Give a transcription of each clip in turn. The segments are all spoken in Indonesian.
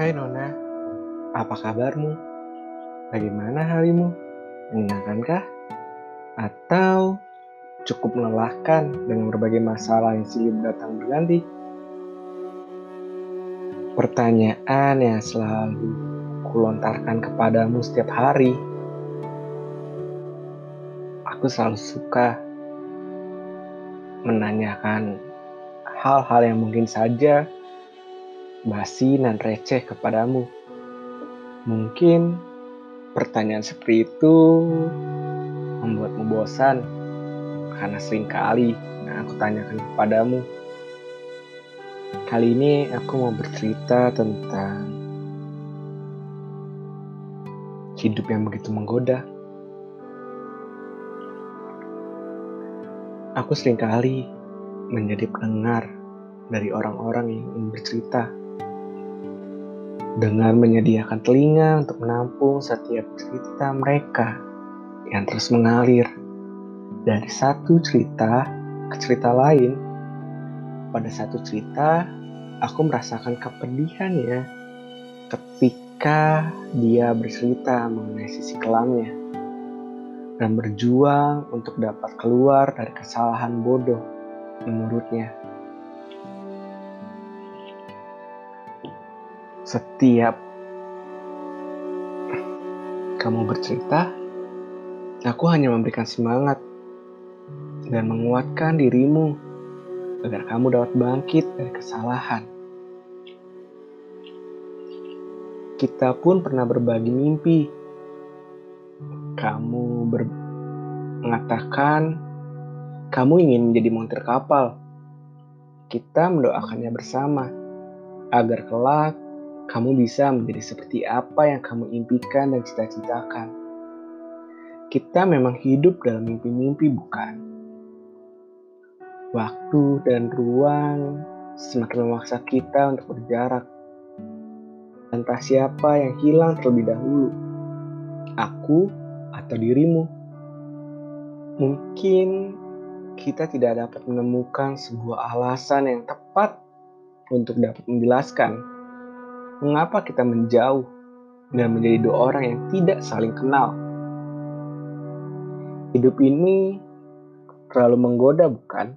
Hai Nona, apa kabarmu? Bagaimana harimu? Menyenangkankah? Atau cukup melelahkan dengan berbagai masalah yang silih datang berganti? Pertanyaan yang selalu kulontarkan kepadamu setiap hari. Aku selalu suka menanyakan hal-hal yang mungkin saja basi dan receh kepadamu. Mungkin pertanyaan seperti itu membuatmu bosan karena sering kali yang aku tanyakan kepadamu. Kali ini aku mau bercerita tentang hidup yang begitu menggoda. Aku sering kali menjadi pendengar dari orang-orang yang ingin bercerita dengan menyediakan telinga untuk menampung setiap cerita mereka yang terus mengalir dari satu cerita ke cerita lain. Pada satu cerita, aku merasakan kepedihannya ketika dia bercerita mengenai sisi kelamnya dan berjuang untuk dapat keluar dari kesalahan bodoh menurutnya. Setiap kamu bercerita, aku hanya memberikan semangat dan menguatkan dirimu agar kamu dapat bangkit dari kesalahan. Kita pun pernah berbagi mimpi. Kamu ber mengatakan kamu ingin menjadi montir kapal. Kita mendoakannya bersama agar kelak kamu bisa menjadi seperti apa yang kamu impikan dan cita-citakan. Kita memang hidup dalam mimpi-mimpi, bukan? Waktu dan ruang semakin memaksa kita untuk berjarak. Entah siapa yang hilang terlebih dahulu, aku atau dirimu. Mungkin kita tidak dapat menemukan sebuah alasan yang tepat untuk dapat menjelaskan mengapa kita menjauh dan menjadi dua orang yang tidak saling kenal. Hidup ini terlalu menggoda, bukan?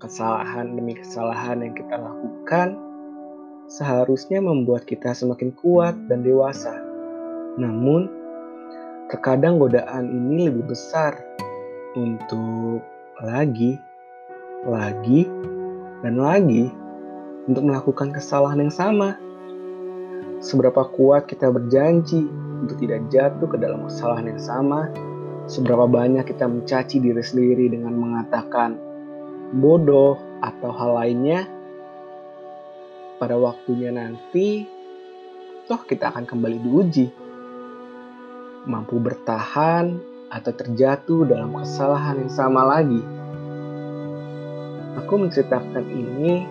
Kesalahan demi kesalahan yang kita lakukan seharusnya membuat kita semakin kuat dan dewasa. Namun, terkadang godaan ini lebih besar untuk lagi, lagi, dan lagi untuk melakukan kesalahan yang sama seberapa kuat kita berjanji untuk tidak jatuh ke dalam kesalahan yang sama, seberapa banyak kita mencaci diri sendiri dengan mengatakan bodoh atau hal lainnya, pada waktunya nanti, toh kita akan kembali diuji. Mampu bertahan atau terjatuh dalam kesalahan yang sama lagi. Aku menceritakan ini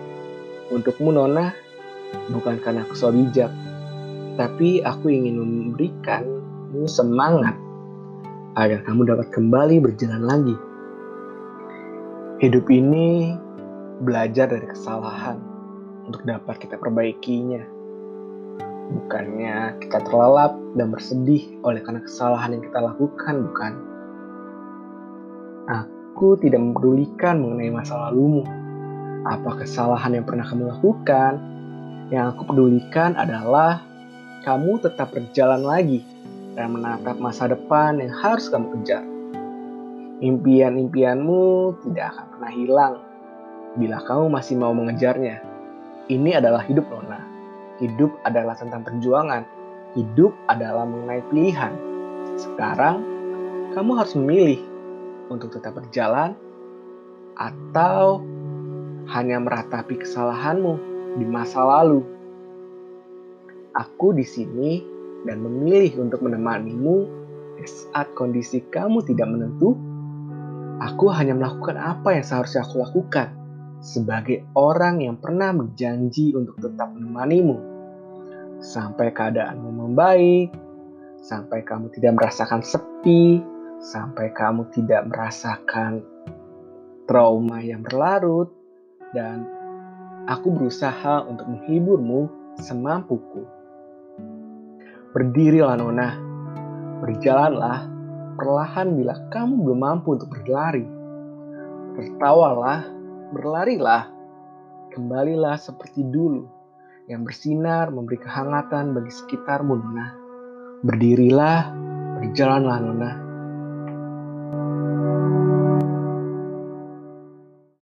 untukmu Nona, bukan karena aku bijak, tapi aku ingin memberikanmu semangat agar kamu dapat kembali berjalan lagi. Hidup ini belajar dari kesalahan untuk dapat kita perbaikinya. Bukannya kita terlelap dan bersedih oleh karena kesalahan yang kita lakukan, bukan? Aku tidak mempedulikan mengenai masa lalumu. Apa kesalahan yang pernah kamu lakukan? Yang aku pedulikan adalah kamu tetap berjalan lagi dan menatap masa depan yang harus kamu kejar. Impian-impianmu tidak akan pernah hilang bila kamu masih mau mengejarnya. Ini adalah hidup Nona. Hidup adalah tentang perjuangan. Hidup adalah mengenai pilihan. Sekarang, kamu harus memilih untuk tetap berjalan atau hanya meratapi kesalahanmu di masa lalu Aku di sini dan memilih untuk menemanimu saat kondisi kamu tidak menentu. Aku hanya melakukan apa yang seharusnya aku lakukan sebagai orang yang pernah berjanji untuk tetap menemanimu sampai keadaanmu membaik, sampai kamu tidak merasakan sepi, sampai kamu tidak merasakan trauma yang berlarut, dan aku berusaha untuk menghiburmu semampuku. Berdirilah Nona, berjalanlah perlahan bila kamu belum mampu untuk berlari. Tertawalah, berlarilah, kembalilah seperti dulu yang bersinar memberi kehangatan bagi sekitarmu Nona. Berdirilah, berjalanlah Nona